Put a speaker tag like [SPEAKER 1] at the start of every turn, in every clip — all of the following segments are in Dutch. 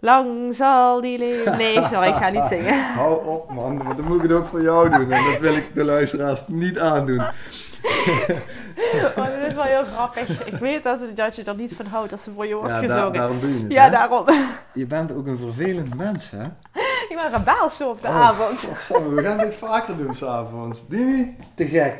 [SPEAKER 1] Lang zal die leven. Nee, sorry, ik ga niet zingen.
[SPEAKER 2] Hou op man, want dan moet ik het ook voor jou doen. En dat wil ik de luisteraars niet aandoen.
[SPEAKER 1] Oh, dat is wel heel grappig. Ik weet dat, dat je er niet van houdt als ze voor je wordt
[SPEAKER 2] Ja,
[SPEAKER 1] gezongen.
[SPEAKER 2] daar, daarom doe je het.
[SPEAKER 1] ja,
[SPEAKER 2] hè?
[SPEAKER 1] daarom.
[SPEAKER 2] Je bent ook een vervelend mens, hè?
[SPEAKER 1] Ik ben rebel zo op de
[SPEAKER 2] Oh.
[SPEAKER 1] avond.
[SPEAKER 2] Godsamme, we gaan dit vaker doen s'avonds. Dimi, te gek.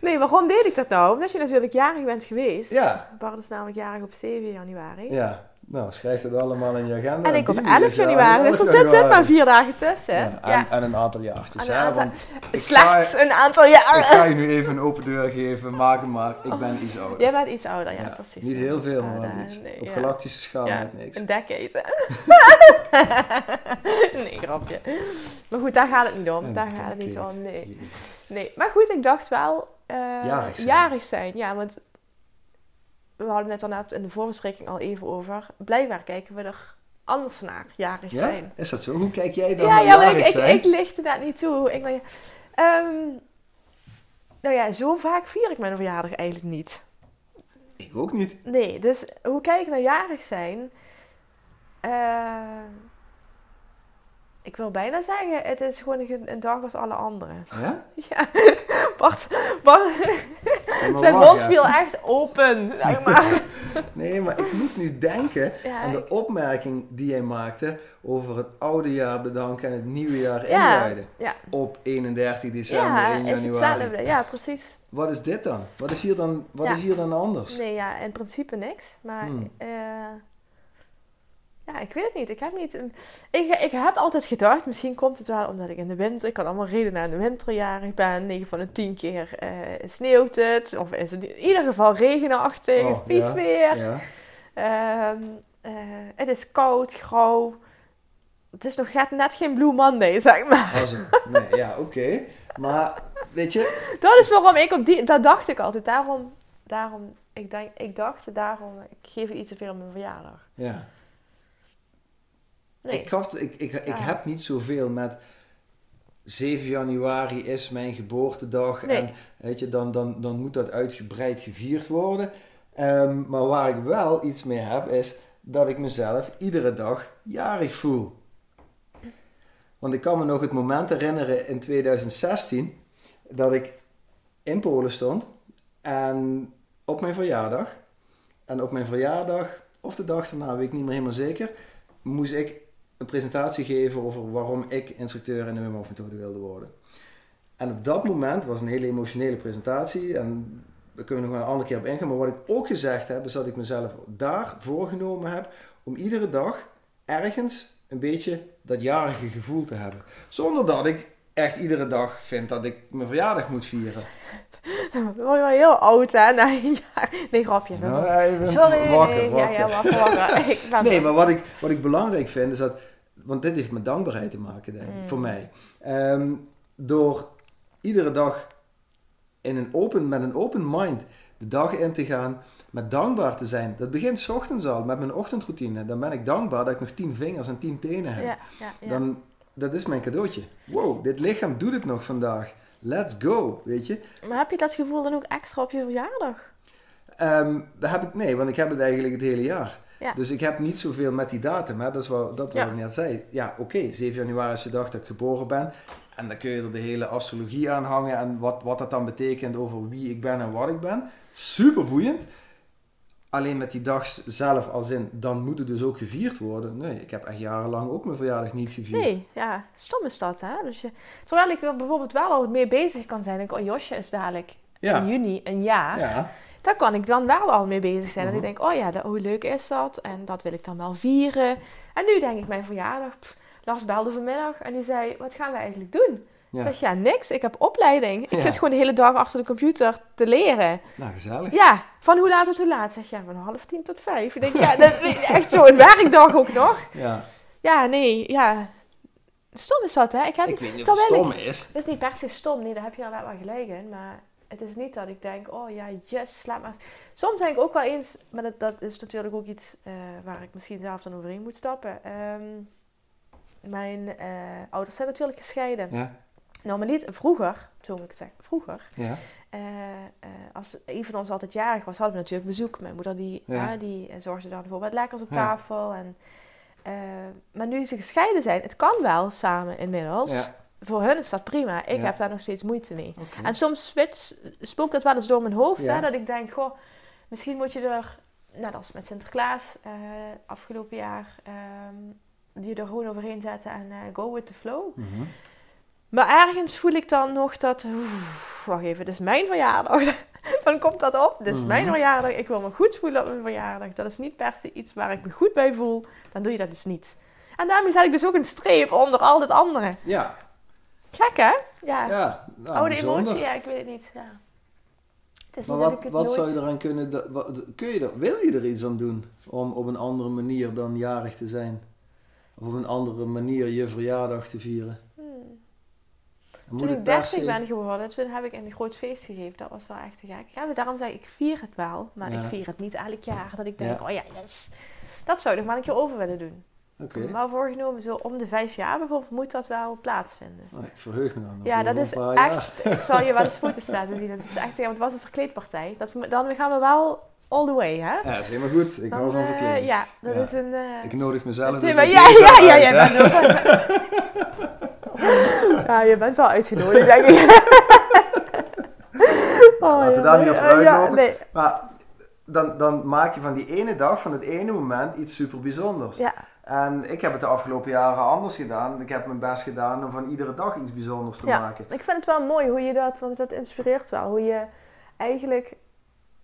[SPEAKER 1] Nee, waarom deed ik dat nou? Omdat je natuurlijk jarig bent geweest.
[SPEAKER 2] Ja.
[SPEAKER 1] Bart is namelijk jarig op 7 januari.
[SPEAKER 2] Ja, nou schrijf het allemaal in je agenda.
[SPEAKER 1] En ik op
[SPEAKER 2] Dimi
[SPEAKER 1] 11
[SPEAKER 2] is
[SPEAKER 1] januari. Dus er
[SPEAKER 2] 11
[SPEAKER 1] zit, zit maar vier dagen tussen.
[SPEAKER 2] Ja, en,
[SPEAKER 1] Ja.
[SPEAKER 2] en een aantal jaartjes.
[SPEAKER 1] Een aantal-
[SPEAKER 2] ik
[SPEAKER 1] Slechts
[SPEAKER 2] ga-
[SPEAKER 1] een aantal
[SPEAKER 2] Ik
[SPEAKER 1] jaren.
[SPEAKER 2] ga je nu even een open deur geven, maken maar. Ik ben iets ouder.
[SPEAKER 1] Jij bent iets ouder, ja,
[SPEAKER 2] Ja,
[SPEAKER 1] precies.
[SPEAKER 2] Niet heel veel, maar
[SPEAKER 1] ouder.
[SPEAKER 2] iets.
[SPEAKER 1] Nee,
[SPEAKER 2] Op galactische schaal net niks.
[SPEAKER 1] Een decade. nee, grapje. Maar goed, daar gaat het niet om.
[SPEAKER 2] Een
[SPEAKER 1] Daar gaat het niet om, nee. Nee. Maar goed, ik dacht wel... eh,
[SPEAKER 2] Jarig zijn.
[SPEAKER 1] jarig zijn, ja, want... We hadden het net in de voorbespreking al even over. Blijkbaar kijken we er anders naar, jarig
[SPEAKER 2] Ja?
[SPEAKER 1] zijn.
[SPEAKER 2] Is dat zo? Hoe kijk jij dan
[SPEAKER 1] Ja,
[SPEAKER 2] naar
[SPEAKER 1] ja, maar ik,
[SPEAKER 2] jarig
[SPEAKER 1] ik,
[SPEAKER 2] zijn?
[SPEAKER 1] ik lichtte dat niet toe. Ik, Ehm, nou ja, zo vaak vier ik mijn verjaardag eigenlijk niet.
[SPEAKER 2] Ik ook niet.
[SPEAKER 1] Nee, dus hoe kijk ik naar jarig zijn? Eh, ik wil bijna zeggen, het is gewoon een, een dag als alle anderen.
[SPEAKER 2] Ja?
[SPEAKER 1] Ja, Bart, zijn mond viel echt open, zeg maar.
[SPEAKER 2] Nee, maar ik moet nu denken
[SPEAKER 1] Ja,
[SPEAKER 2] aan de opmerking die jij maakte over het oude jaar bedanken en het nieuwe jaar
[SPEAKER 1] Ja,
[SPEAKER 2] inluiden.
[SPEAKER 1] ja.
[SPEAKER 2] Op 31 december,
[SPEAKER 1] ja
[SPEAKER 2] 1
[SPEAKER 1] is
[SPEAKER 2] januari.
[SPEAKER 1] hetzelfde. Ja, precies.
[SPEAKER 2] Wat is dit dan? Wat is hier dan, wat is hier dan anders?
[SPEAKER 1] Nee, ja, in principe niks. Maar
[SPEAKER 2] Hmm.
[SPEAKER 1] eh, ja, ik weet het niet. Ik heb niet. een- Ik, ik heb altijd gedacht, misschien komt het wel omdat ik in de winter. Ik kan allemaal redenen aan de winterjarig ben. 9 van de 10 keer eh, sneeuwt het. Of is het in ieder geval regenachtig,
[SPEAKER 2] Oh,
[SPEAKER 1] vies
[SPEAKER 2] ja,
[SPEAKER 1] weer.
[SPEAKER 2] Ja.
[SPEAKER 1] Ehm, eh, het is koud, grauw. Het is nog net, net geen Blue Monday, zeg maar.
[SPEAKER 2] Nee, ja, oké. Maar, weet je,
[SPEAKER 1] Dat is waarom ik op die... Dat dacht ik altijd. Daarom... daarom ik, denk, ik dacht, daarom... Ik geef het iets te veel op mijn verjaardag.
[SPEAKER 2] ja.
[SPEAKER 1] Nee.
[SPEAKER 2] Ik, gaf, ik, ik, ik
[SPEAKER 1] Ja.
[SPEAKER 2] heb niet zoveel met 7 januari is mijn geboortedag.
[SPEAKER 1] Nee.
[SPEAKER 2] En weet je, dan, dan, dan moet dat uitgebreid gevierd worden. Ehm, maar waar ik wel iets mee heb, is dat ik mezelf iedere dag jarig voel. Want ik kan me nog het moment herinneren in 2016 dat ik in Polen stond en op mijn verjaardag. En op mijn verjaardag, of de dag daarna, weet ik niet meer helemaal zeker, moest ik een presentatie geven over waarom ik instructeur in de Wim Hof methode wilde worden. En op dat moment was een hele emotionele presentatie en daar kunnen we nog een andere keer op ingaan. Maar wat ik ook gezegd heb, is dat ik mezelf daar voorgenomen heb om iedere dag ergens een beetje dat jarige gevoel te hebben. Zonder dat ik echt iedere dag vind dat ik mijn verjaardag moet vieren.
[SPEAKER 1] Dan word je wel heel oud, hè? Na een jaar. Nee, grapje.
[SPEAKER 2] Nou,
[SPEAKER 1] Sorry.
[SPEAKER 2] wakker,
[SPEAKER 1] nee,
[SPEAKER 2] wakker.
[SPEAKER 1] Ja, ja, wakker,
[SPEAKER 2] Nee, maar wat ik, wat ik belangrijk vind is dat want dit heeft met dankbaarheid te maken, denk ik,
[SPEAKER 1] Mm.
[SPEAKER 2] voor mij. Ehm, door iedere dag in een open, met een open mind de dag in te gaan, met dankbaar te zijn. Dat begint 's ochtends al, met mijn ochtendroutine. Dan ben ik dankbaar dat ik nog tien vingers en tien tenen heb.
[SPEAKER 1] Ja, ja, ja.
[SPEAKER 2] Dan, dat is mijn cadeautje. Wow, dit lichaam doet het nog vandaag. Let's go, weet je.
[SPEAKER 1] Maar heb je dat gevoel dan ook extra op je verjaardag?
[SPEAKER 2] Ehm, dat heb ik, nee, want ik heb het eigenlijk het hele jaar.
[SPEAKER 1] Ja.
[SPEAKER 2] Dus ik heb niet zoveel met die datum. Hè? Dat is wat, dat wat
[SPEAKER 1] Ja.
[SPEAKER 2] ik net zei. Ja, oké, 7 januari is de dag dat ik geboren ben. En dan kun je er de hele astrologie aan hangen en wat, wat dat dan betekent over wie ik ben en wat ik ben. Super boeiend. Alleen met die dag zelf als in, dan moet het dus ook gevierd worden. Nee, ik heb echt jarenlang ook mijn verjaardag niet gevierd.
[SPEAKER 1] Nee, ja, stom is dat, hè? Dus je, terwijl ik er bijvoorbeeld wel al mee bezig kan zijn. Denk, ik, oh, Josje is dadelijk
[SPEAKER 2] Ja.
[SPEAKER 1] in juni een jaar.
[SPEAKER 2] Ja,
[SPEAKER 1] Daar kan ik dan wel al mee bezig zijn. En
[SPEAKER 2] Mhm.
[SPEAKER 1] ik denk, oh ja, de- hoe leuk is dat? En dat wil ik dan wel vieren. En nu denk ik, mijn verjaardag. pff, Lars belde vanmiddag en die zei, wat gaan we eigenlijk doen? Ik zeg, ja, niks. Ik heb opleiding. Ik
[SPEAKER 2] Ja.
[SPEAKER 1] zit gewoon de hele dag achter de computer te leren.
[SPEAKER 2] nou gezellig.
[SPEAKER 1] Ja, van hoe laat tot hoe laat? Zeg, ja, van half tien tot vijf. Ik denk, ja, dat is echt zo'n werkdag ook nog.
[SPEAKER 2] Ja.
[SPEAKER 1] Ja, nee, ja. Stom is dat, hè? Ik heb,
[SPEAKER 2] Ik weet niet of het stom is.
[SPEAKER 1] Het is niet per se stom, nee, daar heb je wel wel gelijk in. Maar het is niet dat ik denk, oh ja, yes, slaap maar. Soms denk ik ook wel eens, maar dat, dat is natuurlijk ook iets eh, waar ik misschien zelf dan overheen moet stappen. Ehm, mijn eh, ouders zijn natuurlijk gescheiden.
[SPEAKER 2] Ja,
[SPEAKER 1] Normaliter, vroeger, zo moet ik het zeggen, vroeger,
[SPEAKER 2] ja.
[SPEAKER 1] eh, als een van ons altijd jarig was, hadden we natuurlijk bezoek. Mijn moeder die,
[SPEAKER 2] Ja.
[SPEAKER 1] die zorgde dan voor wat lekkers op tafel. En, maar nu ze gescheiden zijn, het kan wel samen inmiddels. Voor hun is dat prima. Ik
[SPEAKER 2] Ja.
[SPEAKER 1] heb daar nog steeds moeite mee. En soms spookt dat wel eens door mijn hoofd.
[SPEAKER 2] Ja.
[SPEAKER 1] Hè, dat ik denk, goh, misschien moet je er, net als met Sinterklaas eh, afgelopen jaar, ehm, je er gewoon overheen zetten en eh, go with the flow.
[SPEAKER 2] Mhm.
[SPEAKER 1] Maar ergens voel ik dan nog dat, wacht even, dit is mijn verjaardag. dan komt dat op, dit is
[SPEAKER 2] Mhm.
[SPEAKER 1] mijn verjaardag. Ik wil me goed voelen op mijn verjaardag. Dat is niet per se iets waar ik me goed bij voel. Dan doe je dat dus niet. En daarmee zet ik dus ook een streep onder al het andere.
[SPEAKER 2] Ja,
[SPEAKER 1] Gek hè? Ja.
[SPEAKER 2] ja. Nou,
[SPEAKER 1] Oude
[SPEAKER 2] bijzonder.
[SPEAKER 1] emotie, ja, ik weet het niet. Ja. Het is
[SPEAKER 2] Maar wat,
[SPEAKER 1] ik het
[SPEAKER 2] wat
[SPEAKER 1] nooit...
[SPEAKER 2] zou je eraan kunnen, wat, kun je er, wil je er iets aan doen om op een andere manier dan jarig te zijn? Of op een andere manier je verjaardag te vieren?
[SPEAKER 1] Hmm. Toen ik
[SPEAKER 2] per
[SPEAKER 1] 30
[SPEAKER 2] se-
[SPEAKER 1] ben geworden, toen heb ik een groot feest gegeven. Dat was wel echt te gek. Ja, maar daarom zei ik, ik vier het wel. Maar
[SPEAKER 2] Ja.
[SPEAKER 1] ik vier het niet elk jaar. Dat ik denk,
[SPEAKER 2] Ja.
[SPEAKER 1] oh ja, yes. Dat zou ik nog maar een keer over willen doen.
[SPEAKER 2] Oké,
[SPEAKER 1] Maar voorgenomen, zo om de vijf jaar bijvoorbeeld, moet dat wel plaatsvinden.
[SPEAKER 2] Nou, ik verheug me dan
[SPEAKER 1] Ja, dat is echt... Ik zal je wel eens foto's laten zien. Het is echt, ja, want het was een verkleedpartij. Dat, dan gaan we wel all the way, hè?
[SPEAKER 2] Ja, dat is helemaal goed. Ik
[SPEAKER 1] Dan,
[SPEAKER 2] hou van
[SPEAKER 1] eh,
[SPEAKER 2] verkleding.
[SPEAKER 1] ja, dat
[SPEAKER 2] Ja.
[SPEAKER 1] is een... eh,
[SPEAKER 2] Ik nodig mezelf
[SPEAKER 1] Ja,
[SPEAKER 2] dus
[SPEAKER 1] ja, ja, ja,
[SPEAKER 2] uit,
[SPEAKER 1] jij
[SPEAKER 2] hè.
[SPEAKER 1] bent ook... ja, je bent wel uitgenodigd, denk ik. oh,
[SPEAKER 2] Laten we
[SPEAKER 1] ja,
[SPEAKER 2] daar niet over
[SPEAKER 1] ja,
[SPEAKER 2] uitlopen.
[SPEAKER 1] nee.
[SPEAKER 2] Maar dan, dan maak je van die ene dag, van het ene moment, iets super bijzonders.
[SPEAKER 1] Ja,
[SPEAKER 2] En ik heb het de afgelopen jaren anders gedaan. Ik heb mijn best gedaan om van iedere dag iets bijzonders te
[SPEAKER 1] Ja.
[SPEAKER 2] maken.
[SPEAKER 1] ik vind het wel mooi hoe je dat... Want dat inspireert wel. Hoe je eigenlijk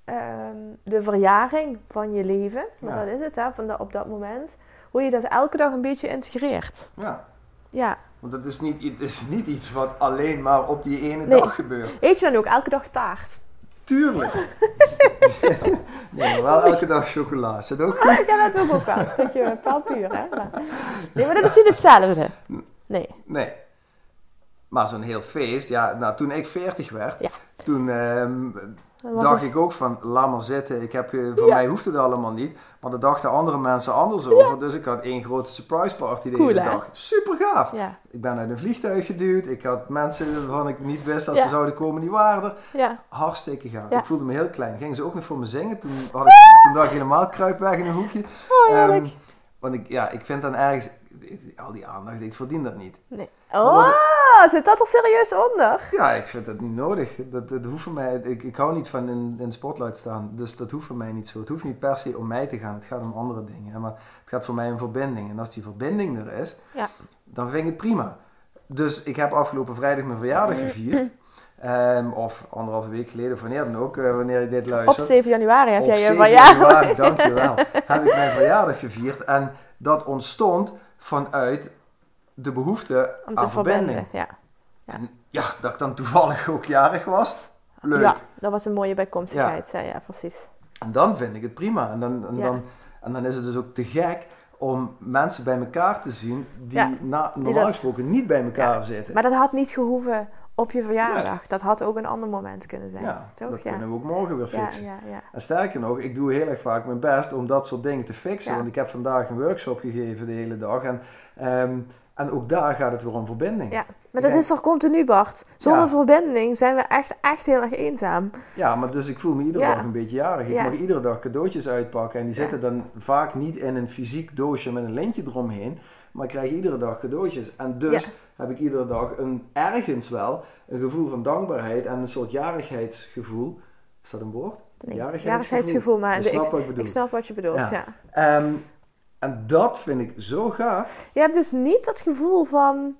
[SPEAKER 1] ehm, de verjaring van je leven... Maar
[SPEAKER 2] Ja.
[SPEAKER 1] dat is het, hè, van dat, op dat moment... Hoe je dat elke dag een beetje integreert.
[SPEAKER 2] Ja,
[SPEAKER 1] Ja.
[SPEAKER 2] want het is, niet, het is niet iets wat alleen maar op die ene
[SPEAKER 1] Nee.
[SPEAKER 2] dag gebeurt.
[SPEAKER 1] Eet je dan ook elke dag taart?
[SPEAKER 2] Tuurlijk. nee, maar wel elke dag chocola. Is dat ook goed?
[SPEAKER 1] ja, dat doe ik ook wel. Een stukje paalpuur, hè. Maar, nee, maar dat is niet hetzelfde. Nee.
[SPEAKER 2] Nee. Maar zo'n heel feest, ja, nou toen ik 40 werd,
[SPEAKER 1] Ja.
[SPEAKER 2] toen ehm, dacht ik ook van, laat maar zitten, ik heb, voor
[SPEAKER 1] Ja.
[SPEAKER 2] mij hoeft het allemaal niet. Maar daar dachten andere mensen anders over, dus ik had één grote surprise party de
[SPEAKER 1] Cool,
[SPEAKER 2] hele
[SPEAKER 1] hè?
[SPEAKER 2] dag. Super gaaf.
[SPEAKER 1] Ja,
[SPEAKER 2] Ik ben uit een vliegtuig geduwd, ik had mensen waarvan ik niet wist dat ze zouden komen, die waren er.
[SPEAKER 1] ja.
[SPEAKER 2] Hartstikke gaaf. Ik voelde me heel klein. Gingen ze ook nog voor me zingen, toen, had ik, toen dacht ik helemaal kruip weg in een hoekje.
[SPEAKER 1] Oh.
[SPEAKER 2] Ehm, want ik, ja, ik vind dan ergens, al die aandacht, ik verdien dat niet.
[SPEAKER 1] Nee. Oh, zit dat er serieus onder?
[SPEAKER 2] Ja, ik vind dat niet nodig. Dat, dat hoeft voor mij, ik, ik hou niet van in, in spotlight staan, dus dat hoeft voor mij niet zo. Het hoeft niet per se om mij te gaan, het gaat om andere dingen. Maar het gaat voor mij om verbinding. En als die verbinding er is,
[SPEAKER 1] Ja.
[SPEAKER 2] dan vind ik het prima. Dus ik heb afgelopen vrijdag mijn verjaardag gevierd. Ehm, of anderhalve week geleden, of wanneer dan ook, eh, wanneer je dit
[SPEAKER 1] Op
[SPEAKER 2] luistert.
[SPEAKER 1] 7 januari heb
[SPEAKER 2] Op
[SPEAKER 1] jij je
[SPEAKER 2] 7
[SPEAKER 1] verjaardag.
[SPEAKER 2] januari, dankjewel. heb ik mijn verjaardag gevierd. En dat ontstond vanuit de behoefte
[SPEAKER 1] Om te
[SPEAKER 2] aan verbinding.
[SPEAKER 1] verbinden. Ja. Ja.
[SPEAKER 2] En ja, dat ik dan toevallig ook jarig was. Leuk.
[SPEAKER 1] ja, dat was een mooie bijkomstigheid. Ja, ja precies.
[SPEAKER 2] En dan vind ik het prima. En dan, en,
[SPEAKER 1] Ja.
[SPEAKER 2] dan, en dan is het dus ook te gek om mensen bij elkaar te zien die
[SPEAKER 1] Ja,
[SPEAKER 2] na,
[SPEAKER 1] die
[SPEAKER 2] normaal gesproken niet bij elkaar zitten.
[SPEAKER 1] Maar dat had niet gehoeven op je verjaardag. Dat had ook een ander moment kunnen zijn.
[SPEAKER 2] ja,
[SPEAKER 1] toch?
[SPEAKER 2] dat kunnen we ook morgen weer fixen.
[SPEAKER 1] ja, ja.
[SPEAKER 2] En sterker nog, ik doe heel erg vaak mijn best om dat soort dingen te fixen. Want ik heb vandaag een workshop gegeven de hele dag. En, ehm, en ook daar gaat het weer om verbinding.
[SPEAKER 1] Ja, maar dat
[SPEAKER 2] denk-
[SPEAKER 1] is toch continu, Bart? Zonder
[SPEAKER 2] Ja.
[SPEAKER 1] verbinding zijn we echt, echt heel erg eenzaam.
[SPEAKER 2] Ja, maar dus ik voel me iedere
[SPEAKER 1] Ja.
[SPEAKER 2] dag een beetje jarig. Ik
[SPEAKER 1] Ja.
[SPEAKER 2] mag iedere dag cadeautjes uitpakken. En die zitten dan vaak niet in een fysiek doosje met een lintje eromheen. Maar ik krijg iedere dag cadeautjes. En dus heb ik iedere dag een, ergens wel een gevoel van dankbaarheid en een soort jarigheidsgevoel. Is dat een woord?
[SPEAKER 1] Nee,
[SPEAKER 2] Jarigheidsgevoel.
[SPEAKER 1] jarigheidsgevoel, maar ik,
[SPEAKER 2] wat ik bedoel.
[SPEAKER 1] ik snap wat je bedoelt,
[SPEAKER 2] Ja.
[SPEAKER 1] ja.
[SPEAKER 2] En dat vind ik zo gaaf.
[SPEAKER 1] Je hebt dus niet dat gevoel van...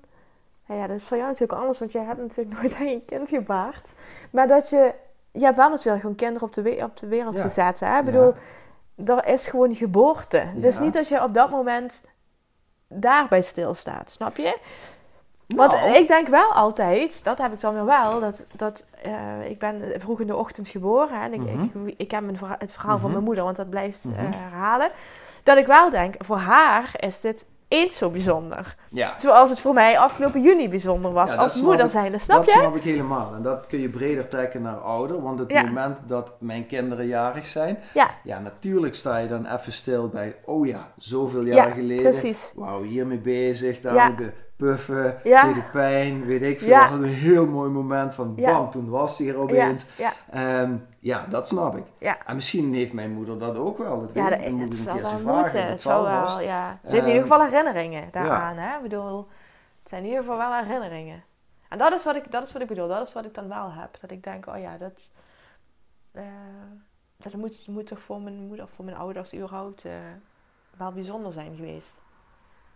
[SPEAKER 1] Nou ja, dat is voor jou natuurlijk anders, want jij hebt natuurlijk nooit aan je kind gebaard. Maar dat je... Je hebt wel natuurlijk gewoon kinderen op de, we- op de wereld
[SPEAKER 2] Ja.
[SPEAKER 1] gezet, hè? Ik bedoel, er is gewoon geboorte. Dus
[SPEAKER 2] Ja.
[SPEAKER 1] niet dat je op dat moment daarbij stilstaat, snap je? Want
[SPEAKER 2] Nou,
[SPEAKER 1] ik denk wel altijd, dat heb ik dan weer wel, dat, dat eh, ik ben vroeg in de ochtend geboren en ik,
[SPEAKER 2] Mhm.
[SPEAKER 1] ik, ik ken mijn het verhaal van
[SPEAKER 2] Mhm.
[SPEAKER 1] mijn moeder, want dat blijft eh,
[SPEAKER 2] Mhm.
[SPEAKER 1] herhalen. Dat ik wel denk, voor haar is dit eens zo bijzonder.
[SPEAKER 2] ja,
[SPEAKER 1] Zoals het voor mij afgelopen juni bijzonder was
[SPEAKER 2] Ja, dat
[SPEAKER 1] als moeder
[SPEAKER 2] ik.
[SPEAKER 1] zijnde, snap
[SPEAKER 2] dat
[SPEAKER 1] je?
[SPEAKER 2] snap ik helemaal. En dat kun je breder trekken naar ouder. Want het
[SPEAKER 1] Ja.
[SPEAKER 2] moment dat mijn kinderen jarig zijn,
[SPEAKER 1] Ja,
[SPEAKER 2] ja, natuurlijk sta je dan even stil bij, oh ja, zoveel jaar
[SPEAKER 1] ja
[SPEAKER 2] geleden.
[SPEAKER 1] precies.
[SPEAKER 2] Wauw, hiermee bezig, daar
[SPEAKER 1] Ja.
[SPEAKER 2] met de puffen,
[SPEAKER 1] Ja.
[SPEAKER 2] deed pijn, weet ik veel.
[SPEAKER 1] Ja.
[SPEAKER 2] Dat was een heel mooi moment van,
[SPEAKER 1] Ja.
[SPEAKER 2] bam, toen was hij er opeens.
[SPEAKER 1] ja,
[SPEAKER 2] Ehm, ja, dat snap ik.
[SPEAKER 1] ja.
[SPEAKER 2] En misschien heeft mijn moeder dat ook wel. Dat
[SPEAKER 1] Ja,
[SPEAKER 2] weet
[SPEAKER 1] dat, het zal wel moeten. Het
[SPEAKER 2] zal
[SPEAKER 1] wel,
[SPEAKER 2] vast.
[SPEAKER 1] ja. Ze heeft in ieder
[SPEAKER 2] Ehm,
[SPEAKER 1] geval herinneringen daaraan, hè? Ik bedoel, het zijn in ieder geval wel herinneringen. En dat is wat ik, dat is wat ik bedoel. Dat is wat ik dan wel heb. Dat ik denk, oh ja, dat... eh, dat moet, moet toch voor mijn moeder of voor mijn ouders überhaupt eh, wel bijzonder zijn geweest.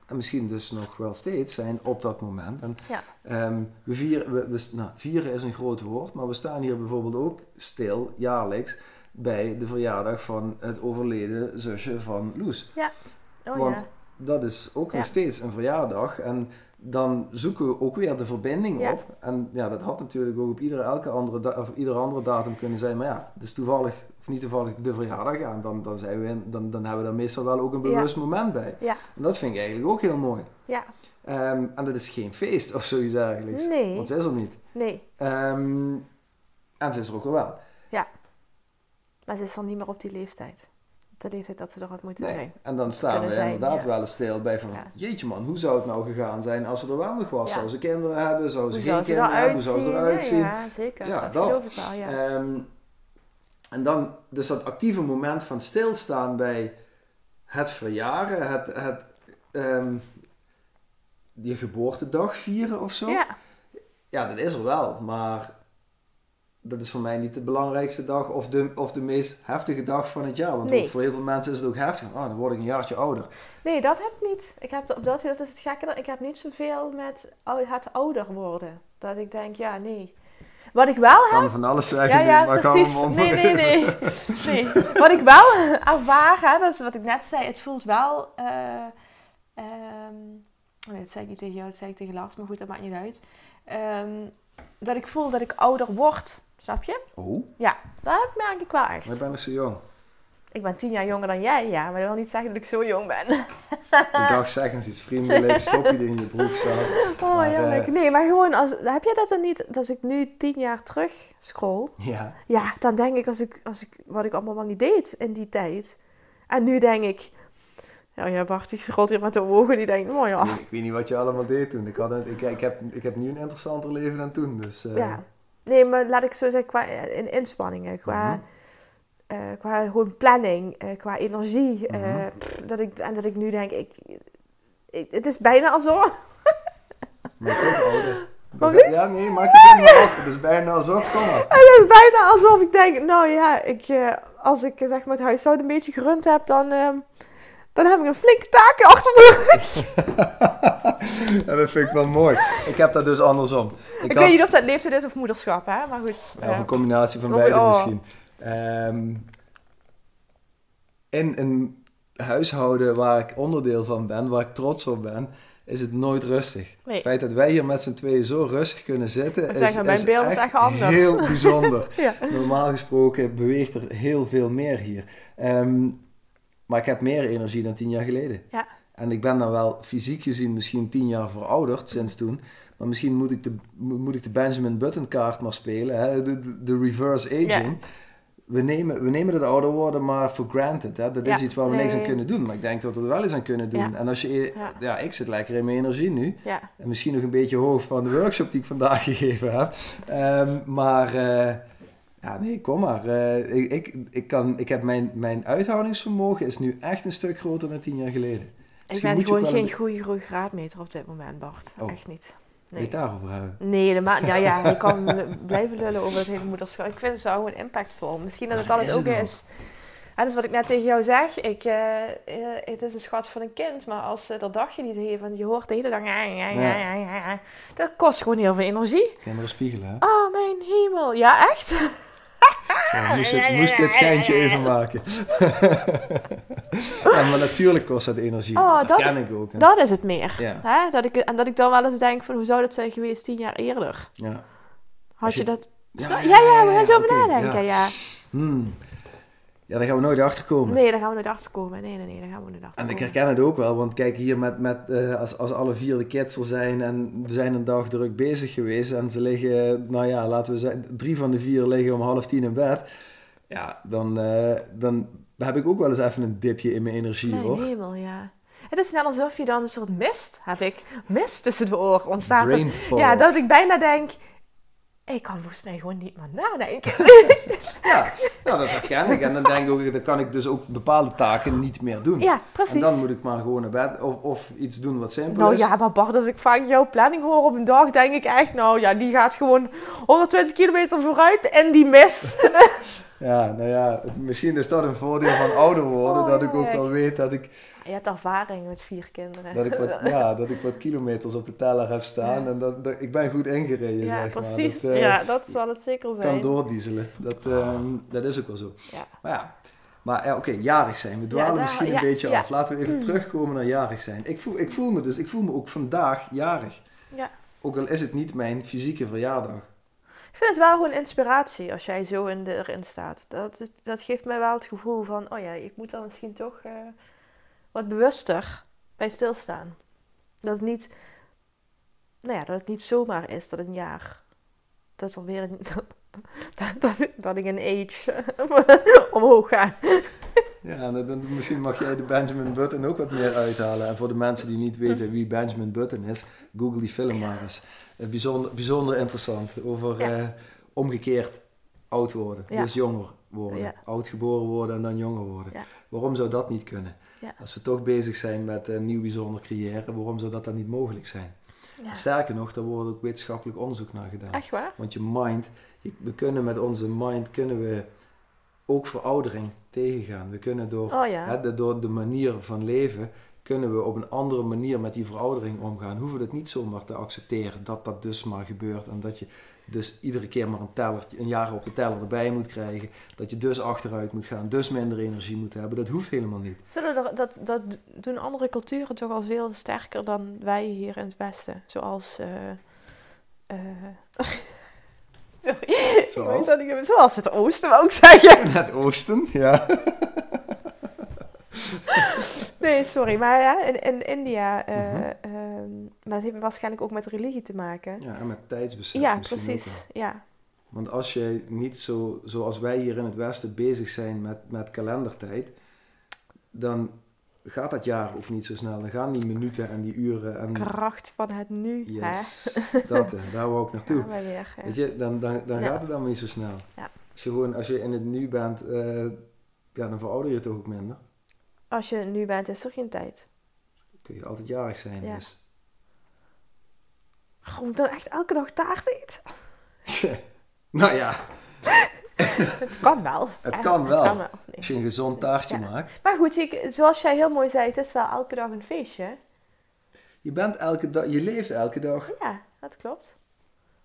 [SPEAKER 2] En misschien dus nog wel steeds zijn op dat moment. En,
[SPEAKER 1] Ja.
[SPEAKER 2] ehm, we vieren, we, we- nou, vieren is een groot woord, maar we staan hier bijvoorbeeld ook stil, jaarlijks, bij de verjaardag van het overleden zusje van Loes.
[SPEAKER 1] Oh
[SPEAKER 2] Want
[SPEAKER 1] ja.
[SPEAKER 2] dat is ook
[SPEAKER 1] Ja.
[SPEAKER 2] nog steeds een verjaardag. En dan zoeken we ook weer de verbinding
[SPEAKER 1] Ja.
[SPEAKER 2] op. En ja, dat had natuurlijk ook op iedere, elke andere, of iedere andere datum kunnen zijn. Maar ja, het is toevallig, of niet toevallig, de verjaardag. Ja, en dan, dan, zijn we dan, dan hebben we daar meestal wel ook een
[SPEAKER 1] Ja.
[SPEAKER 2] bewust moment bij.
[SPEAKER 1] Ja.
[SPEAKER 2] En dat vind ik eigenlijk ook heel mooi.
[SPEAKER 1] Ja.
[SPEAKER 2] Ehm, en dat is geen feest of zoiets eigenlijk.
[SPEAKER 1] Nee.
[SPEAKER 2] Want ze is er niet.
[SPEAKER 1] Nee.
[SPEAKER 2] Ehm, en ze is er ook wel wel.
[SPEAKER 1] Maar ze is dan niet meer op die leeftijd. Op de leeftijd dat ze er had moeten
[SPEAKER 2] Nee.
[SPEAKER 1] zijn.
[SPEAKER 2] En dan staan we
[SPEAKER 1] zijn,
[SPEAKER 2] inderdaad
[SPEAKER 1] ja.
[SPEAKER 2] wel eens stil bij van,
[SPEAKER 1] Ja.
[SPEAKER 2] jeetje man, hoe zou het nou gegaan zijn als ze er wel nog was?
[SPEAKER 1] Ja.
[SPEAKER 2] Zou ze kinderen hebben? Zou ze
[SPEAKER 1] Hoe
[SPEAKER 2] geen kinderen hebben? Hoe zou ze eruit zien?
[SPEAKER 1] Ja, ja, zeker.
[SPEAKER 2] Ja,
[SPEAKER 1] dat,
[SPEAKER 2] dat.
[SPEAKER 1] geloof ik wel, ja.
[SPEAKER 2] Ehm, en dan dus dat actieve moment van stilstaan bij het verjaren, het, het ehm, je geboortedag vieren of zo.
[SPEAKER 1] ja.
[SPEAKER 2] Ja, dat is er wel, maar dat is voor mij niet de belangrijkste dag of de, of de meest heftige dag van het jaar. Want
[SPEAKER 1] Nee.
[SPEAKER 2] voor heel veel mensen is het ook heftig. Oh, dan word ik een jaartje ouder.
[SPEAKER 1] Nee, dat heb ik niet. Ik heb, op dat, dat is het gekke. Ik heb niet zoveel met het ouder worden. Dat ik denk, ja, nee. Wat ik wel heb...
[SPEAKER 2] kan van alles zeggen,
[SPEAKER 1] Ja, ja,
[SPEAKER 2] maar
[SPEAKER 1] precies.
[SPEAKER 2] mond
[SPEAKER 1] Nee, nee, nee. nee. Wat ik wel ervaar, hè, dat is wat ik net zei. Het voelt wel... eh, ehm, nee, dat zei ik niet tegen jou, dat zei ik tegen Lars. Maar goed, dat maakt niet uit. Ehm, dat ik voel dat ik ouder word. Snap je?
[SPEAKER 2] Oh,
[SPEAKER 1] Ja, dat merk ik wel echt.
[SPEAKER 2] maar ik ben nog zo jong.
[SPEAKER 1] Ik ben tien jaar jonger dan jij, ja. Maar dat wil niet zeggen dat ik zo jong ben.
[SPEAKER 2] Ik dacht, zeg eens iets vriendelijks, stop je die in je broek.
[SPEAKER 1] Oh,
[SPEAKER 2] Maar,
[SPEAKER 1] heerlijk.
[SPEAKER 2] eh,
[SPEAKER 1] Nee, maar gewoon, als, heb jij dat dan niet, als ik nu tien jaar terug scroll,
[SPEAKER 2] Ja,
[SPEAKER 1] ja, dan denk ik, als ik, als ik wat ik allemaal niet deed in die tijd. En nu denk ik, ja, ja Bart, die scrolt hier met de ogen, die denkt, oh ja,
[SPEAKER 2] ik, ik weet niet wat je allemaal deed toen. Ik, had het, ik, ik, heb, ik heb nu een interessanter leven dan toen. Dus, eh,
[SPEAKER 1] ja. Nee, maar laat ik zo zeggen, qua in inspanningen, qua,
[SPEAKER 2] Mhm.
[SPEAKER 1] Eh, qua gewoon planning, eh, qua energie. eh,
[SPEAKER 2] Mhm.
[SPEAKER 1] pff, dat ik, en dat ik nu denk, ik, ik, het is bijna alsof,
[SPEAKER 2] Maar ouder.
[SPEAKER 1] Wat wie?
[SPEAKER 2] Ja, nee, maak je zin maar op. Het is bijna alsof, kom maar.
[SPEAKER 1] Het is bijna alsof ik denk, nou ja, ik, als ik zeg maar het huishouden een beetje gerund heb, dan, ehm, dan heb ik een flinke taak achter de rug.
[SPEAKER 2] Ja, dat vind ik wel mooi. Ik heb dat dus andersom.
[SPEAKER 1] Ik,
[SPEAKER 2] had-
[SPEAKER 1] weet niet of dat leeftijd is of moederschap, hè? maar goed.
[SPEAKER 2] Ja, of een combinatie van beide
[SPEAKER 1] oh.
[SPEAKER 2] misschien. Ehm, in een huishouden waar ik onderdeel van ben, waar ik trots op ben, is het nooit rustig.
[SPEAKER 1] Nee.
[SPEAKER 2] Het feit dat wij hier met z'n tweeën zo rustig kunnen zitten, is,
[SPEAKER 1] zeggen, mijn
[SPEAKER 2] is
[SPEAKER 1] beeld is echt anders.
[SPEAKER 2] heel bijzonder.
[SPEAKER 1] ja.
[SPEAKER 2] Normaal gesproken beweegt er heel veel meer hier. Ehm, Maar ik heb meer energie dan tien jaar geleden.
[SPEAKER 1] Ja.
[SPEAKER 2] En ik ben dan wel fysiek gezien misschien tien jaar verouderd sinds toen. Maar misschien moet ik de, moet ik de Benjamin Button kaart maar spelen. Hè? De, de, de reverse aging. We, nemen, we nemen het ouder worden maar for granted. Hè? Dat is
[SPEAKER 1] Ja.
[SPEAKER 2] iets waar we
[SPEAKER 1] Nee.
[SPEAKER 2] niks aan kunnen doen. Maar ik denk dat we er wel eens aan kunnen doen.
[SPEAKER 1] Ja.
[SPEAKER 2] En als je,
[SPEAKER 1] Ja.
[SPEAKER 2] ja. ik zit lekker in mijn energie nu.
[SPEAKER 1] Ja.
[SPEAKER 2] En misschien nog een beetje hoog van de workshop die ik vandaag gegeven heb. Ehm, maar eh, ja, nee, kom maar. Eh, ik, ik, ik, kan, ik heb mijn, mijn uithoudingsvermogen is nu echt een stuk groter dan tien jaar geleden.
[SPEAKER 1] Ik
[SPEAKER 2] Misschien
[SPEAKER 1] ben gewoon geen goede goede graadmeter op dit moment, Bart.
[SPEAKER 2] Oh.
[SPEAKER 1] Echt niet.
[SPEAKER 2] Wil je
[SPEAKER 1] Nee.
[SPEAKER 2] daarover hebben?
[SPEAKER 1] Nee, ma- ja, ja, je kan blijven lullen over het hele moederschap. Ik vind het wel gewoon impactvol. Misschien dat het
[SPEAKER 2] Maar
[SPEAKER 1] altijd ook
[SPEAKER 2] is.
[SPEAKER 1] Ja, dat is wat ik net tegen jou zeg. Ik, eh, eh, het is een schat van een kind, maar als ze dat dagje niet heeft en je hoort de hele dag... Ja, ja, ja,
[SPEAKER 2] Ja.
[SPEAKER 1] ja, ja, ja, dat kost gewoon heel veel energie.
[SPEAKER 2] Kinderen spiegelen, hè?
[SPEAKER 1] Oh, mijn hemel. Ja, echt?
[SPEAKER 2] Zo, moest, het, moest dit geintje even maken. ja, maar natuurlijk kost dat energie.
[SPEAKER 1] Oh,
[SPEAKER 2] dat
[SPEAKER 1] dat-
[SPEAKER 2] ken ik ook. Hè?
[SPEAKER 1] Dat is het meer.
[SPEAKER 2] Ja.
[SPEAKER 1] Hè? Dat ik, en dat ik dan wel eens denk van, hoe zou dat zijn geweest tien jaar eerder?
[SPEAKER 2] Ja.
[SPEAKER 1] Had je,
[SPEAKER 2] je-
[SPEAKER 1] dat...
[SPEAKER 2] Ja,
[SPEAKER 1] Ja, ja, we gaan zo over nadenken, ja.
[SPEAKER 2] Hmm. Ja, daar gaan we nooit achter komen.
[SPEAKER 1] Nee, daar gaan we nooit achter komen. Nee, nee, nee, daar gaan we nooit achter
[SPEAKER 2] En ik herken het ook wel, want kijk hier met, met eh, als, als alle vier de kids er zijn en we zijn een dag druk bezig geweest en ze liggen, nou ja, laten we zeggen, drie van de vier liggen om half tien in bed. Ja, dan, eh, dan heb ik ook wel eens even een dipje in mijn energie
[SPEAKER 1] Mijn
[SPEAKER 2] hoor.
[SPEAKER 1] hemel, ja. Het is net alsof je dan een soort mist, heb ik, mist tussen de oren ontstaat. Ja, dat ik bijna denk, ik kan volgens mij gewoon niet meer nadenken.
[SPEAKER 2] Ja, nou, dat herken ik. En dan denk ik ook, dan kan ik dus ook bepaalde taken niet meer doen.
[SPEAKER 1] ja,
[SPEAKER 2] en
[SPEAKER 1] precies.
[SPEAKER 2] dan moet ik maar gewoon naar bed of, of iets doen wat simpel
[SPEAKER 1] Nou
[SPEAKER 2] is.
[SPEAKER 1] ja, maar Bart, als ik vaak jouw planning hoor op een dag, denk ik echt, nou ja, die gaat gewoon 120 kilometer vooruit en die mist.
[SPEAKER 2] Ja, nou ja, misschien is dat een voordeel van ouder worden,
[SPEAKER 1] Oh,
[SPEAKER 2] dat ik ook wel weet dat ik,
[SPEAKER 1] Je hebt ervaring met vier kinderen.
[SPEAKER 2] dat ik, wat, ja, dat ik wat kilometers op de teller heb staan
[SPEAKER 1] Ja.
[SPEAKER 2] en dat, dat- ik ben goed ingereden,
[SPEAKER 1] ja,
[SPEAKER 2] zeg
[SPEAKER 1] precies.
[SPEAKER 2] maar. Dat, eh,
[SPEAKER 1] ja, dat zal het zeker zijn.
[SPEAKER 2] kan doordieselen, dat, ehm, dat is ook wel zo.
[SPEAKER 1] Ja.
[SPEAKER 2] Maar ja, maar ja, oké, jarig zijn. We dwalen
[SPEAKER 1] daar-
[SPEAKER 2] misschien een
[SPEAKER 1] ja,
[SPEAKER 2] beetje
[SPEAKER 1] ja.
[SPEAKER 2] af. Laten we even terugkomen naar jarig zijn. Ik voel, ik voel me dus, ik voel me ook vandaag jarig.
[SPEAKER 1] Ja.
[SPEAKER 2] Ook al is het niet mijn fysieke verjaardag.
[SPEAKER 1] Ik vind het wel gewoon inspiratie als jij zo in de, erin staat. Dat, dat geeft mij wel het gevoel van, oh ja, ik moet dan misschien toch eh, wat bewuster bij stilstaan. Dat het niet, nou ja, dat het niet zomaar is dat een jaar, dat is alweer een, dat, dat, dat ik een age omhoog ga.
[SPEAKER 2] Ja, dan, misschien mag jij de Benjamin Button ook wat meer uithalen. En voor de mensen die niet weten wie Benjamin Button is, google die film maar eens. Eh, bijzonder, bijzonder interessant. Over
[SPEAKER 1] Ja.
[SPEAKER 2] eh, omgekeerd oud worden.
[SPEAKER 1] Ja.
[SPEAKER 2] Dus jonger worden.
[SPEAKER 1] Ja.
[SPEAKER 2] Oud geboren worden en dan jonger worden. Waarom zou dat niet kunnen? Als we toch bezig zijn met een nieuw bijzonder creëren, waarom zou dat dan niet mogelijk zijn? Sterker nog, daar wordt ook wetenschappelijk onderzoek naar gedaan.
[SPEAKER 1] Echt waar?
[SPEAKER 2] Want je mind, we kunnen met onze mind kunnen we ook veroudering tegengaan. We kunnen door,
[SPEAKER 1] Oh ja.
[SPEAKER 2] hè, de- door de manier van leven, kunnen we op een andere manier met die veroudering omgaan. Hoeven we het niet zomaar te accepteren dat dat dus maar gebeurt. En dat je dus iedere keer maar een, teller, een jaar op de teller erbij moet krijgen. Dat je dus achteruit moet gaan, dus minder energie moet hebben. Dat hoeft helemaal niet.
[SPEAKER 1] Zullen er, dat, dat doen andere culturen toch al veel sterker dan wij hier in het Westen. Zoals. eh eh, Sorry.
[SPEAKER 2] Zoals?
[SPEAKER 1] Dat het Oosten, ik zeggen.
[SPEAKER 2] Het oosten, ja.
[SPEAKER 1] Nee, sorry. Maar ja, in, in India. eh,
[SPEAKER 2] Mhm.
[SPEAKER 1] ehm, maar dat heeft waarschijnlijk ook met religie te maken.
[SPEAKER 2] Ja, en met tijdsbesef
[SPEAKER 1] Ja,
[SPEAKER 2] ook
[SPEAKER 1] precies. Ja.
[SPEAKER 2] Want als jij niet zo, zoals wij hier in het Westen bezig zijn met, met kalendertijd, dan gaat dat jaar ook niet zo snel. Dan gaan die minuten en die uren en...
[SPEAKER 1] Kracht van het nu.
[SPEAKER 2] Yes, dat, eh, daar wou ik naartoe.
[SPEAKER 1] Ja, weer.
[SPEAKER 2] Weet je, dan, dan, dan
[SPEAKER 1] Ja.
[SPEAKER 2] gaat het allemaal niet zo snel.
[SPEAKER 1] Ja.
[SPEAKER 2] Als je gewoon, als je in het nu bent, eh, ja, dan verouder je toch ook minder.
[SPEAKER 1] Als je nu bent, is er geen tijd.
[SPEAKER 2] Dan kun je altijd jarig zijn.
[SPEAKER 1] Ja.
[SPEAKER 2] Dus.
[SPEAKER 1] Gewoon dan echt elke dag taart eten.
[SPEAKER 2] nou ja,
[SPEAKER 1] Het kan wel.
[SPEAKER 2] Het kan wel.
[SPEAKER 1] nee.
[SPEAKER 2] als je een gezond taartje
[SPEAKER 1] Ja.
[SPEAKER 2] maakt.
[SPEAKER 1] Maar goed, ik, zoals jij heel mooi zei, het is wel elke dag een feestje.
[SPEAKER 2] Je bent elke dag, je leeft elke dag.
[SPEAKER 1] Ja, dat klopt.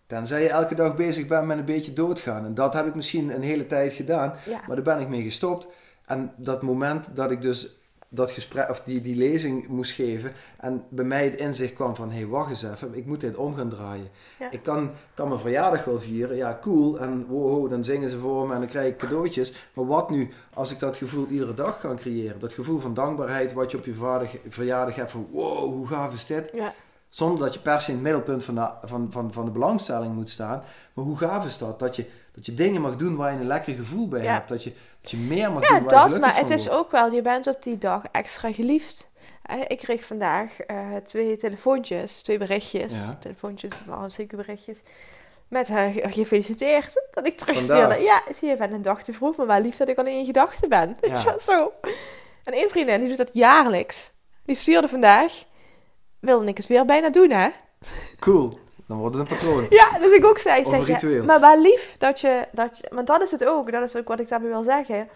[SPEAKER 2] Tenzij je elke dag bezig bent met een beetje doodgaan. En dat heb ik misschien een hele tijd gedaan.
[SPEAKER 1] Ja.
[SPEAKER 2] Maar daar ben ik mee gestopt. En dat moment dat ik dus dat gesprek, of die, die lezing moest geven. En bij mij het inzicht kwam van, hé, hey, wacht eens even, ik moet dit om gaan draaien.
[SPEAKER 1] Ja.
[SPEAKER 2] Ik kan, kan mijn verjaardag wel vieren, ja, cool. En wow, dan zingen ze voor me en dan krijg ik cadeautjes. Maar wat nu als ik dat gevoel iedere dag kan creëren? Dat gevoel van dankbaarheid wat je op je verjaardag, verjaardag hebt van, wow, hoe gaaf is dit?
[SPEAKER 1] Ja.
[SPEAKER 2] Zonder dat je per se in het middelpunt van de, van, van, van de belangstelling moet staan. Maar hoe gaaf is dat? Dat je, dat je dingen mag doen waar je een lekker gevoel bij
[SPEAKER 1] Ja.
[SPEAKER 2] hebt. Dat je, dat je meer mag
[SPEAKER 1] Ja,
[SPEAKER 2] doen waar je
[SPEAKER 1] dat,
[SPEAKER 2] gelukkig
[SPEAKER 1] maar het is ook wel, je bent op die dag extra geliefd. Ik kreeg vandaag eh, twee telefoontjes, twee berichtjes,
[SPEAKER 2] Ja.
[SPEAKER 1] telefoontjes, maar zeker berichtjes, met ge- gefeliciteerd dat ik terugstuurde. Ja, zie je, je bent een dag te vroeg, maar wel lief dat ik al in je gedachten ben. Weet
[SPEAKER 2] Ja.
[SPEAKER 1] je wel, zo. En één vriendin, die doet dat jaarlijks. Die stuurde vandaag, wilde ik eens weer bijna doen, hè?
[SPEAKER 2] Cool. Dan wordt het een patroon.
[SPEAKER 1] Ja, dus ik ook zei,
[SPEAKER 2] Of
[SPEAKER 1] zeg, ja, maar wel lief dat je, dat je, want dat is het ook, dat is ook wat ik daarmee wil zeggen.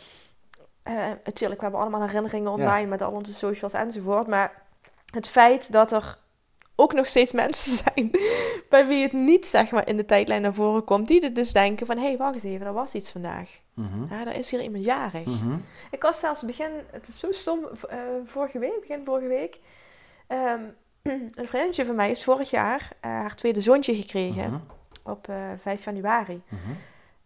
[SPEAKER 1] Eh, natuurlijk, we hebben allemaal herinneringen online met al onze socials enzovoort, maar het feit dat er ook nog steeds mensen zijn bij wie het niet zeg maar in de tijdlijn naar voren komt, die er dus denken van, hé, hey, wacht eens even, er was iets vandaag.
[SPEAKER 2] Mhm.
[SPEAKER 1] Ja, er is hier iemand jarig.
[SPEAKER 2] Mhm.
[SPEAKER 1] Ik was zelfs begin, het is zo stom, eh, vorige week, begin vorige week, ehm, een vriendinnetje van mij heeft vorig jaar eh, haar tweede zoontje gekregen
[SPEAKER 2] Mhm.
[SPEAKER 1] op eh 5 januari.
[SPEAKER 2] Mhm.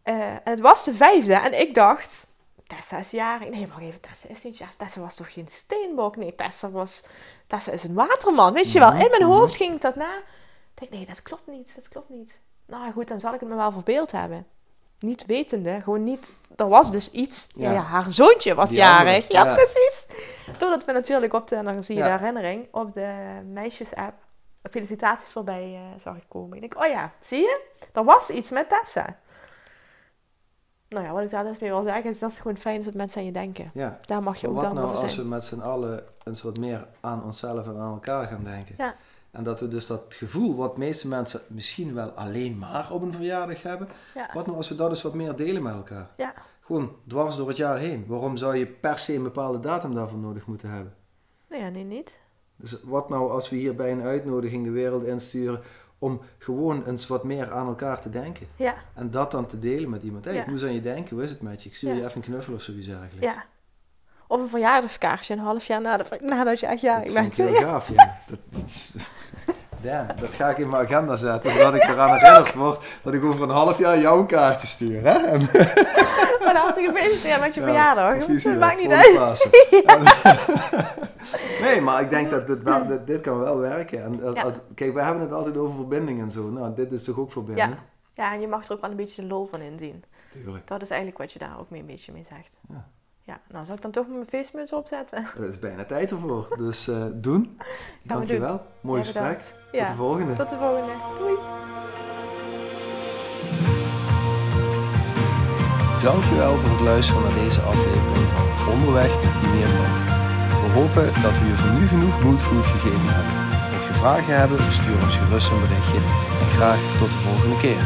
[SPEAKER 1] Eh, en het was de vijfde en ik dacht, Tessa is jarig. Nee, wacht even, Tessa is niet jarig. Tessa was toch geen steenbok? Nee, Tessa was, Tessa is een waterman. Weet je wel, in mijn
[SPEAKER 2] Mhm.
[SPEAKER 1] hoofd ging ik dat na. Ik denk, nee, dat klopt niet, dat klopt niet. Nou goed, dan zal ik het me wel verbeeld hebben. Niet wetende, gewoon niet, er was dus iets. Ja, haar zoontje was
[SPEAKER 2] Die
[SPEAKER 1] jarig. Ja,
[SPEAKER 2] ja.
[SPEAKER 1] precies. Doordat we natuurlijk op de, en dan zie je de herinnering, op de meisjes-app felicitaties voorbij eh, zag ik komen. Ik denk, oh ja, zie je? Er was iets met Tessa. Nou ja, wat ik daar dus mee wil zeggen is dat het gewoon fijn is dat mensen aan je denken.
[SPEAKER 2] Ja.
[SPEAKER 1] Daar mag je ook
[SPEAKER 2] wat
[SPEAKER 1] dankbaar
[SPEAKER 2] nou als
[SPEAKER 1] zijn.
[SPEAKER 2] we met z'n allen eens wat meer aan onszelf en aan elkaar gaan denken?
[SPEAKER 1] Ja.
[SPEAKER 2] En dat we dus dat gevoel wat meeste mensen misschien wel alleen maar op een verjaardag hebben.
[SPEAKER 1] Ja.
[SPEAKER 2] Wat nou als we dat eens wat meer delen met elkaar?
[SPEAKER 1] Ja.
[SPEAKER 2] Gewoon dwars door het jaar heen. Waarom zou je per se een bepaalde datum daarvoor nodig moeten hebben?
[SPEAKER 1] Nou ja, nee, niet.
[SPEAKER 2] Dus wat nou als we hier bij een uitnodiging de wereld insturen om gewoon eens wat meer aan elkaar te denken?
[SPEAKER 1] Ja,
[SPEAKER 2] En dat dan te delen met iemand. Hé,
[SPEAKER 1] Ja.
[SPEAKER 2] ik moest aan je denken, hoe is het met je? Ik stuur je even een knuffel of zoiets eigenlijk.
[SPEAKER 1] ja. Of een verjaardagskaartje een half jaar nadat je
[SPEAKER 2] dat vind ik heel gaaf, ja. Dat, dat, is- Damn, dat ga ik in mijn agenda zetten, zodat ik eraan herinnerd word dat ik over een half jaar jou een kaartje stuur. Hè? En,
[SPEAKER 1] Maar dan had ik gefeliciteerd met je
[SPEAKER 2] Ja,
[SPEAKER 1] verjaardag. Het maakt niet uit.
[SPEAKER 2] Nee, maar ik denk dat dit, wel, dit, dit kan wel werken. En, eh,
[SPEAKER 1] Ja.
[SPEAKER 2] Kijk, wij hebben het altijd over verbinding en zo. Nou, dit is toch ook verbinding?
[SPEAKER 1] Ja. Ja, en je mag er ook wel een beetje de lol van inzien.
[SPEAKER 2] Tuurlijk.
[SPEAKER 1] Dat is eigenlijk wat je daar ook mee een beetje mee zegt.
[SPEAKER 2] Ja.
[SPEAKER 1] Ja, nou zal ik dan toch mijn feestmuts opzetten?
[SPEAKER 2] Het is bijna tijd ervoor. Dus eh, doen. Dankjewel. Mooi
[SPEAKER 1] Ja,
[SPEAKER 2] gesprek. Tot de volgende.
[SPEAKER 1] tot de volgende. Doei.
[SPEAKER 2] Dankjewel voor het luisteren naar deze aflevering van Onderweg met Bart. We hopen dat we je voor nu genoeg moodfood gegeven hebben. Mocht je vragen hebben, stuur ons gerust een berichtje en graag tot de volgende keer.